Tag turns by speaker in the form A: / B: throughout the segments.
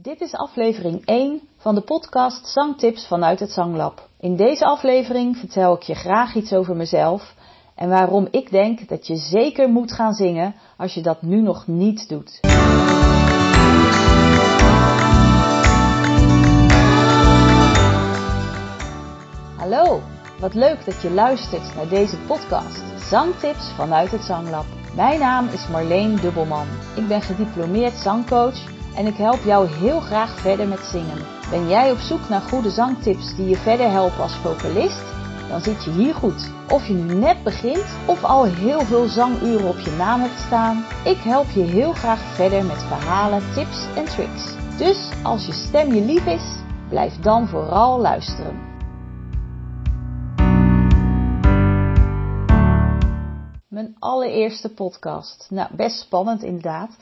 A: Dit is aflevering 1 van de podcast Zangtips vanuit het Zanglab. In deze aflevering vertel ik je graag iets over mezelf en waarom ik denk dat je zeker moet gaan zingen als je dat nu nog niet doet. Hallo, wat leuk dat je luistert naar deze podcast Zangtips vanuit het Zanglab. Mijn naam is Marleen Dubbelman. Ik ben gediplomeerd zangcoach en ik help jou heel graag verder met zingen. Ben jij op zoek naar goede zangtips die je verder helpen als vocalist? Dan zit je hier goed. Of je nu net begint of al heel veel zanguren op je naam hebt staan, ik help je heel graag verder met verhalen, tips en tricks. Dus als je stem je lief is, blijf dan vooral luisteren. Mijn allereerste podcast. Nou, best spannend inderdaad.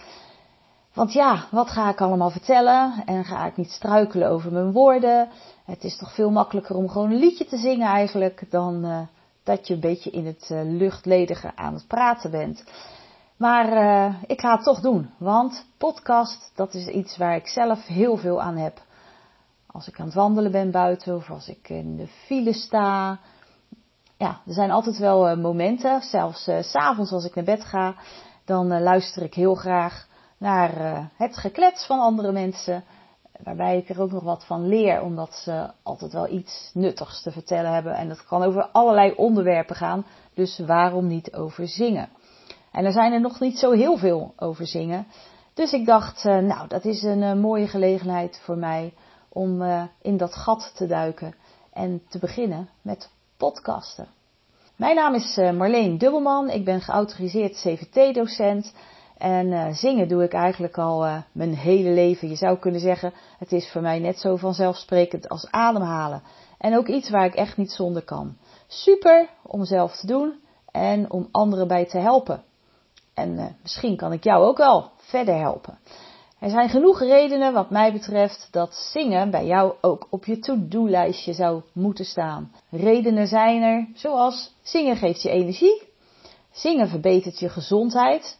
A: Want ja, wat ga ik allemaal vertellen? En ga ik niet struikelen over mijn woorden? Het is toch veel makkelijker om gewoon een liedje te zingen eigenlijk dan uh, dat je een beetje in het uh, luchtledige aan het praten bent. Maar uh, ik ga het toch doen, want podcast, dat is iets waar ik zelf heel veel aan heb. Als ik aan het wandelen ben buiten of als ik in de file sta. Ja, er zijn altijd wel momenten, zelfs s s'avonds als ik naar bed ga, dan luister ik heel graag naar uh, het geklets van andere mensen. Waarbij ik er ook nog wat van leer, omdat ze altijd wel iets nuttigs te vertellen hebben. En dat kan over allerlei onderwerpen gaan, dus waarom niet over zingen? En er zijn er nog niet zo heel veel over zingen. Dus ik dacht, uh, nou, dat is een uh, mooie gelegenheid voor mij om in dat gat te duiken en te beginnen met podcasten. Mijn naam is Marleen Dubbelman, ik ben geautoriseerd CVT-docent. En uh, zingen doe ik eigenlijk al uh, mijn hele leven. Je zou kunnen zeggen, het is voor mij net zo vanzelfsprekend als ademhalen. En ook iets waar ik echt niet zonder kan. Super om zelf te doen en om anderen bij te helpen. En uh, misschien kan ik jou ook wel verder helpen. Er zijn genoeg redenen wat mij betreft dat zingen bij jou ook op je to-do-lijstje zou moeten staan. Redenen zijn er zoals zingen geeft je energie, zingen verbetert je gezondheid,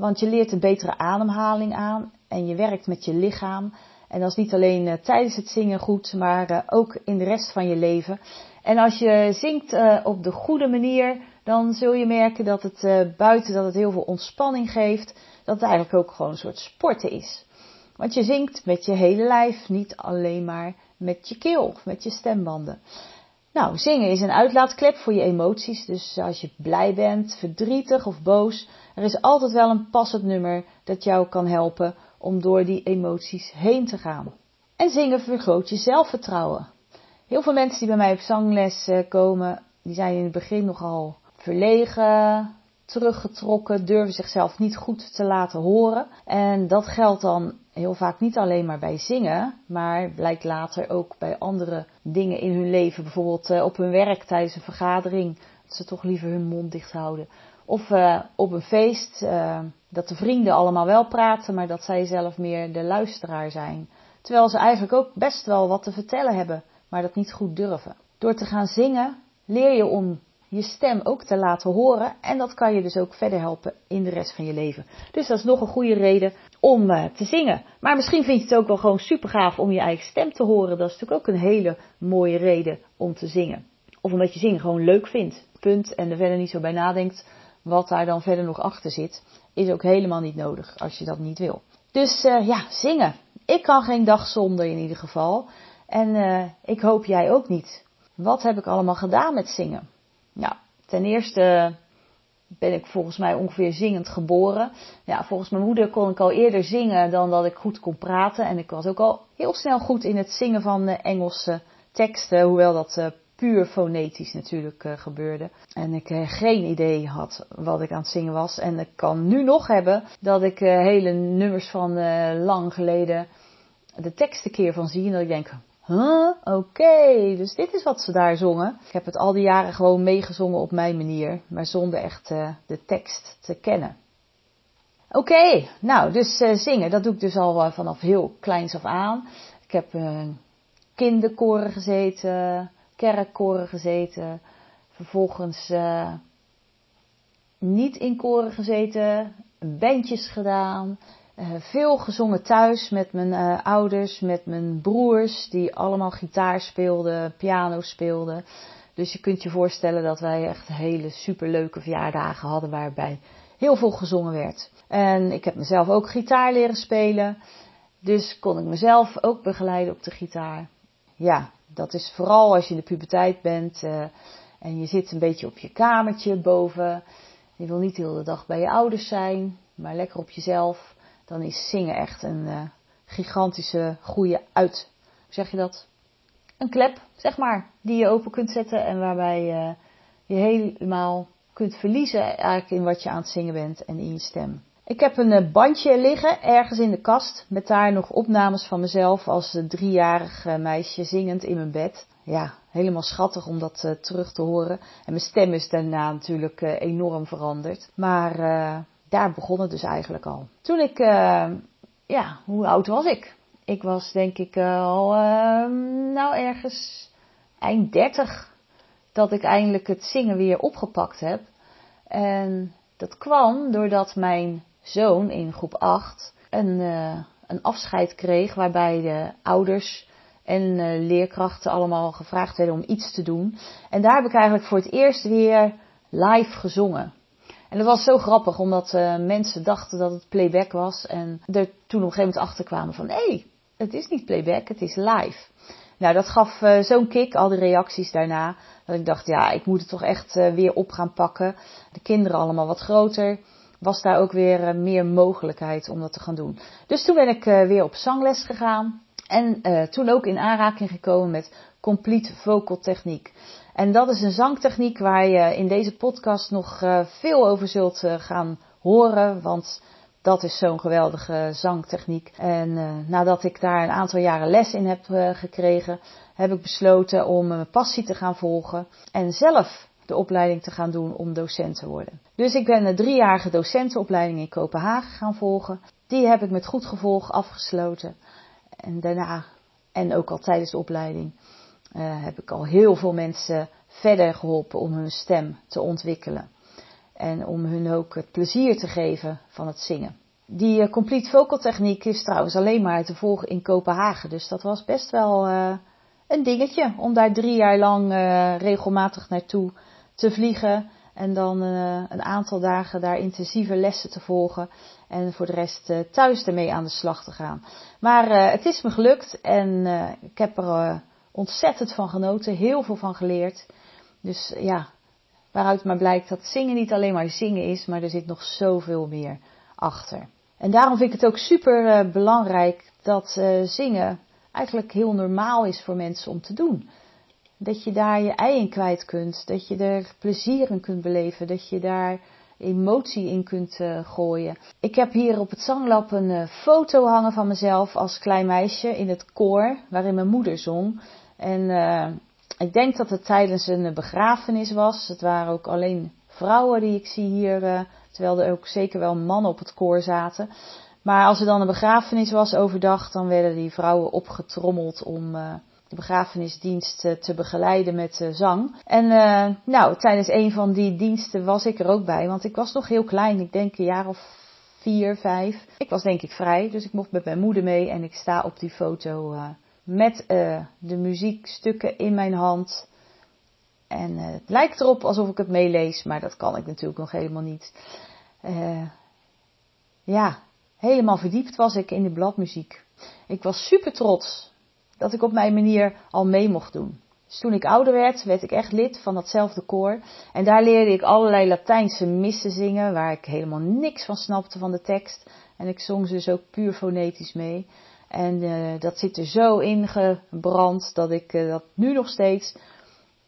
A: want je leert een betere ademhaling aan en je werkt met je lichaam. En dat is niet alleen uh, tijdens het zingen goed, maar uh, ook in de rest van je leven. En als je zingt uh, op de goede manier, dan zul je merken dat het buiten dat het heel veel ontspanning geeft, dat het eigenlijk ook gewoon een soort sporten is. Want je zingt met je hele lijf, niet alleen maar met je keel, met je stembanden. Nou, zingen is een uitlaatklep voor je emoties. Dus als je blij bent, verdrietig of boos, er is altijd wel een passend nummer dat jou kan helpen om door die emoties heen te gaan. En zingen vergroot je zelfvertrouwen. Heel veel mensen die bij mij op zangles eh, komen, die zijn in het begin nogal verlegen, teruggetrokken, durven zichzelf niet goed te laten horen. En dat geldt dan heel vaak niet alleen maar bij zingen, maar blijkt later ook bij andere dingen in hun leven. Bijvoorbeeld eh, op hun werk tijdens een vergadering, dat ze toch liever hun mond dicht houden. Of uh, op een feest, uh, dat de vrienden allemaal wel praten, maar dat zij zelf meer de luisteraar zijn. Terwijl ze eigenlijk ook best wel wat te vertellen hebben, maar dat niet goed durven. Door te gaan zingen leer je om je stem ook te laten horen. En dat kan je dus ook verder helpen in de rest van je leven. Dus dat is nog een goede reden om uh, te zingen. Maar misschien vind je het ook wel gewoon super gaaf om je eigen stem te horen. Dat is natuurlijk ook een hele mooie reden om te zingen. Of omdat je zingen gewoon leuk vindt. Punt. En er verder niet zo bij nadenkt wat daar dan verder nog achter zit. Is ook helemaal niet nodig als je dat niet wil. Dus uh, ja, zingen. Ik kan geen dag zonder in ieder geval. En uh, ik hoop jij ook niet. Wat heb ik allemaal gedaan met zingen? Nou, ten eerste ben ik volgens mij ongeveer zingend geboren. Ja, volgens mijn moeder kon ik al eerder zingen dan dat ik goed kon praten. En ik was ook al heel snel goed in het zingen van Engelse teksten, hoewel dat uh, puur fonetisch natuurlijk uh, gebeurde. En ik geen idee had wat ik aan het zingen was. En ik kan nu nog hebben dat ik hele nummers van lang geleden de teksten keer van zie. En dat ik denk, Oké, dus dit is wat ze daar zongen. Ik heb het al die jaren gewoon meegezongen op mijn manier, maar zonder echt uh, de tekst te kennen. Oké, nou, dus uh, zingen, dat doe ik dus al uh, vanaf heel kleins af aan. Ik heb kinderkoren gezeten, kerkkoren gezeten, vervolgens niet in koren gezeten, bandjes gedaan, veel gezongen thuis met mijn ouders, met mijn broers, die allemaal gitaar speelden, piano speelden. Dus je kunt je voorstellen dat wij echt hele superleuke verjaardagen hadden waarbij heel veel gezongen werd. En ik heb mezelf ook gitaar leren spelen. Dus kon ik mezelf ook begeleiden op de gitaar. Ja, dat is vooral als je in de puberteit bent uh, en je zit een beetje op je kamertje boven. Je wil niet de hele dag bij je ouders zijn, maar lekker op jezelf. Dan is zingen echt een uh, gigantische goede uit. Hoe zeg je dat? Een klep, zeg maar, die je open kunt zetten en waarbij uh, je helemaal kunt verliezen eigenlijk in wat je aan het zingen bent en in je stem. Ik heb een eh, bandje liggen ergens in de kast met daar nog opnames van mezelf als driejarig eh, meisje zingend in mijn bed. Ja, helemaal schattig om dat terug te horen. En mijn stem is daarna natuurlijk enorm veranderd. Maar daar begon het dus eigenlijk al. Toen ik, ja, hoe oud was ik? Ik was denk ik al, ehm, nou ergens eind 30 dat ik eindelijk het zingen weer opgepakt heb. En dat kwam doordat mijn zoon in groep 8 een, uh, een afscheid kreeg waarbij de ouders en leerkrachten allemaal gevraagd werden om iets te doen. En daar heb ik eigenlijk voor het eerst weer live gezongen. En dat was zo grappig, omdat uh, mensen dachten dat het playback was. En er toen op een gegeven moment achter kwamen van, hé, hey, het is niet playback, het is live. Nou, dat gaf uh, zo'n kick, al die reacties daarna. Dat ik dacht, ja, ik moet het toch echt uh, weer op gaan pakken. De kinderen allemaal wat groter. Was daar ook weer meer mogelijkheid om dat te gaan doen. Dus toen ben ik weer op zangles gegaan. En toen ook in aanraking gekomen met complete vocal techniek. En dat is een zangtechniek waar je in deze podcast nog veel over zult gaan horen. Want dat is zo'n geweldige zangtechniek. En uh, nadat ik daar een aantal jaren les in heb gekregen, heb ik besloten om mijn passie te gaan volgen en zelf de opleiding te gaan doen om docent te worden. Dus ik ben een driejarige docentenopleiding in Kopenhagen gaan volgen. Die heb ik met goed gevolg afgesloten. En daarna, en ook al tijdens de opleiding, uh, heb ik al heel veel mensen verder geholpen om hun stem te ontwikkelen. En om hun ook het plezier te geven van het zingen. Die uh, complete vocal techniek is trouwens alleen maar te volgen in Kopenhagen. Dus dat was best wel uh, een dingetje om daar drie jaar lang regelmatig naartoe te vliegen. En dan een aantal dagen daar intensieve lessen te volgen. En voor de rest thuis ermee aan de slag te gaan. Maar het is me gelukt en ik heb er ontzettend van genoten. Heel veel van geleerd. Dus ja, Waaruit maar blijkt dat zingen niet alleen maar zingen is, maar er zit nog zoveel meer achter. En daarom vind ik het ook super uh, belangrijk dat uh, zingen eigenlijk heel normaal is voor mensen om te doen. Dat je daar je ei in kwijt kunt, dat je er plezier in kunt beleven, dat je daar emotie in kunt uh, gooien. Ik heb hier op het zanglab een foto hangen van mezelf als klein meisje in het koor waarin mijn moeder zong. En ik denk dat het tijdens een begrafenis was. Het waren ook alleen vrouwen die ik zie hier, uh, terwijl er ook zeker wel mannen op het koor zaten. Maar als er dan een begrafenis was overdag, dan werden die vrouwen opgetrommeld om de begrafenisdienst te begeleiden met zang. En nou, tijdens een van die diensten was ik er ook bij, want ik was nog heel klein. Ik denk een jaar of vier, vijf. Ik was denk ik vrij, dus ik mocht met mijn moeder mee en ik sta op die foto met uh, de muziekstukken in mijn hand. En uh, het lijkt erop alsof ik het meelees, maar dat kan ik natuurlijk nog helemaal niet. Uh, ja, helemaal verdiept was ik in de bladmuziek. Ik was super trots dat ik op mijn manier al mee mocht doen. Dus toen ik ouder werd, werd ik echt lid van datzelfde koor. En daar leerde ik allerlei Latijnse missen zingen, waar ik helemaal niks van snapte van de tekst. En ik zong ze dus ook puur fonetisch mee. En uh, dat zit er zo ingebrand dat ik uh, dat nu nog steeds,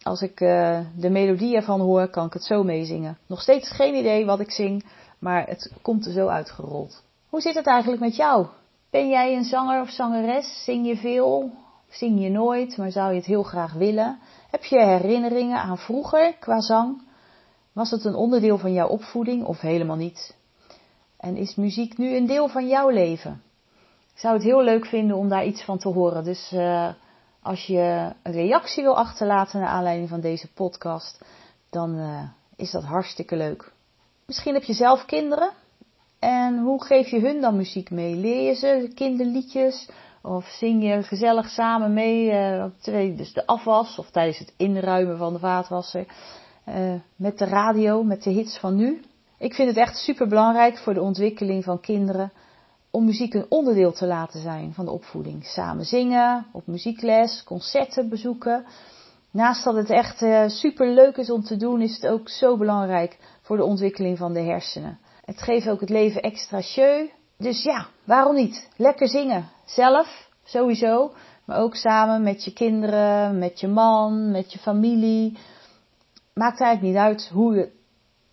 A: als ik uh, de melodie ervan hoor, kan ik het zo meezingen. Nog steeds geen idee wat ik zing, maar het komt er zo uitgerold. Hoe zit het eigenlijk met jou? Ben jij een zanger of zangeres? Zing je veel? Zing je nooit, maar zou je het heel graag willen? Heb je herinneringen aan vroeger qua zang? Was het een onderdeel van jouw opvoeding of helemaal niet? En is muziek nu een deel van jouw leven? Zou het heel leuk vinden om daar iets van te horen. Dus uh, als je een reactie wil achterlaten naar aanleiding van deze podcast, dan uh, is dat hartstikke leuk. Misschien heb je zelf kinderen En hoe geef je hun dan muziek mee? Leer je ze kinderliedjes? Of zing je gezellig samen mee, uh, dus de afwas of tijdens het inruimen van de vaatwasser? Met de radio, met de hits van nu. Ik vind het echt super belangrijk voor de ontwikkeling van kinderen om muziek een onderdeel te laten zijn van de opvoeding. Samen zingen, op muziekles, concerten bezoeken. Naast dat het echt uh, super leuk is om te doen, is het ook zo belangrijk voor de ontwikkeling van de hersenen. Het geeft ook het leven extra jeu. Dus ja, waarom niet? Lekker zingen. Zelf, sowieso. Maar ook samen met je kinderen, met je man, met je familie. Maakt eigenlijk niet uit hoe je,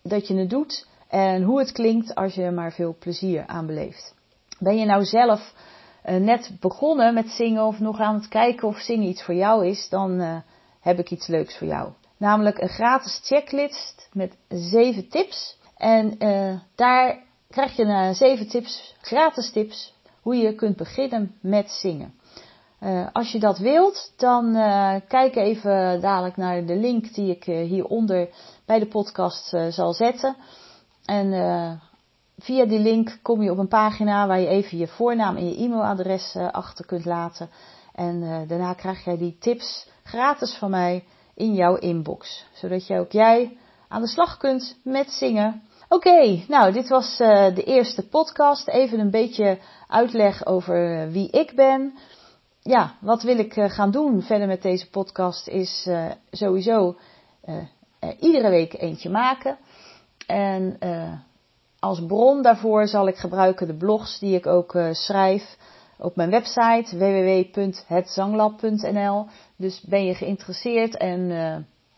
A: dat je het doet en hoe het klinkt als je er maar veel plezier aan beleeft. Ben je nou zelf uh, net begonnen met zingen of nog aan het kijken of zingen iets voor jou is, dan uh, heb ik iets leuks voor jou. Namelijk een gratis checklist met zeven tips. En uh, daar krijg je zeven tips, gratis tips, hoe je kunt beginnen met zingen. als je dat wilt, dan kijk even dadelijk naar de link die ik hieronder bij de podcast zal zetten. En Via die link kom je op een pagina waar je even je voornaam en je e-mailadres uh, achter kunt laten. En uh, daarna krijg jij die tips gratis van mij in jouw inbox. Zodat je ook jij aan de slag kunt met zingen. Oké, nou dit was uh, de eerste podcast. Even een beetje uitleg over wie ik ben. Ja, wat wil ik gaan doen verder met deze podcast is sowieso iedere week eentje maken. En als bron daarvoor zal ik gebruiken de blogs die ik ook uh, schrijf op mijn website www.hetzanglab.nl. Dus ben je geïnteresseerd en uh,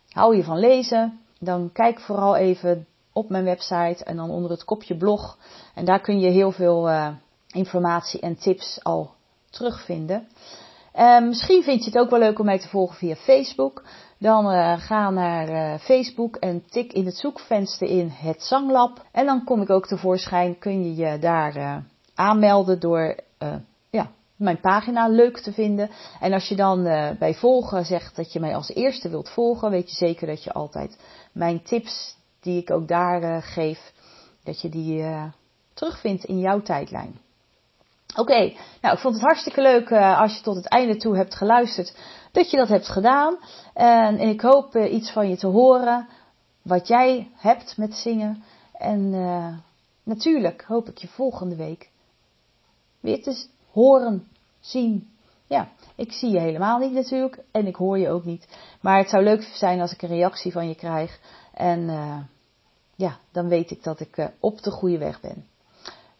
A: hou je van lezen, dan kijk vooral even op mijn website en dan onder het kopje blog. En daar kun je heel veel uh, informatie en tips al terugvinden. Misschien vind je het ook wel leuk om mij te volgen via Facebook. Dan uh, ga naar uh, Facebook en tik in het zoekvenster in het Zanglab. En dan kom ik ook tevoorschijn. Kun je je daar uh, aanmelden door ja, mijn pagina leuk te vinden. En als je dan bij volgen zegt dat je mij als eerste wilt volgen, weet je zeker dat je altijd mijn tips die ik ook daar geef, dat je die terugvindt in jouw tijdlijn. Oké, nou ik vond het hartstikke leuk als je tot het einde toe hebt geluisterd dat je dat hebt gedaan. En, ik hoop uh, iets van je te horen, wat jij hebt met zingen. En uh, natuurlijk hoop ik je volgende week weer te horen, zien. Ja, ik zie je helemaal niet natuurlijk en ik hoor je ook niet. Maar het zou leuk zijn als ik een reactie van je krijg. En ja, dan weet ik dat ik op de goede weg ben.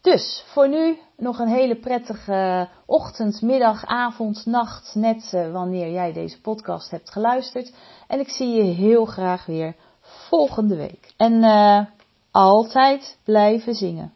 A: Dus voor nu nog een hele prettige ochtend, middag, avond, nacht, net eh, wanneer jij deze podcast hebt geluisterd. En ik zie je heel graag weer volgende week. En uh, altijd blijven zingen.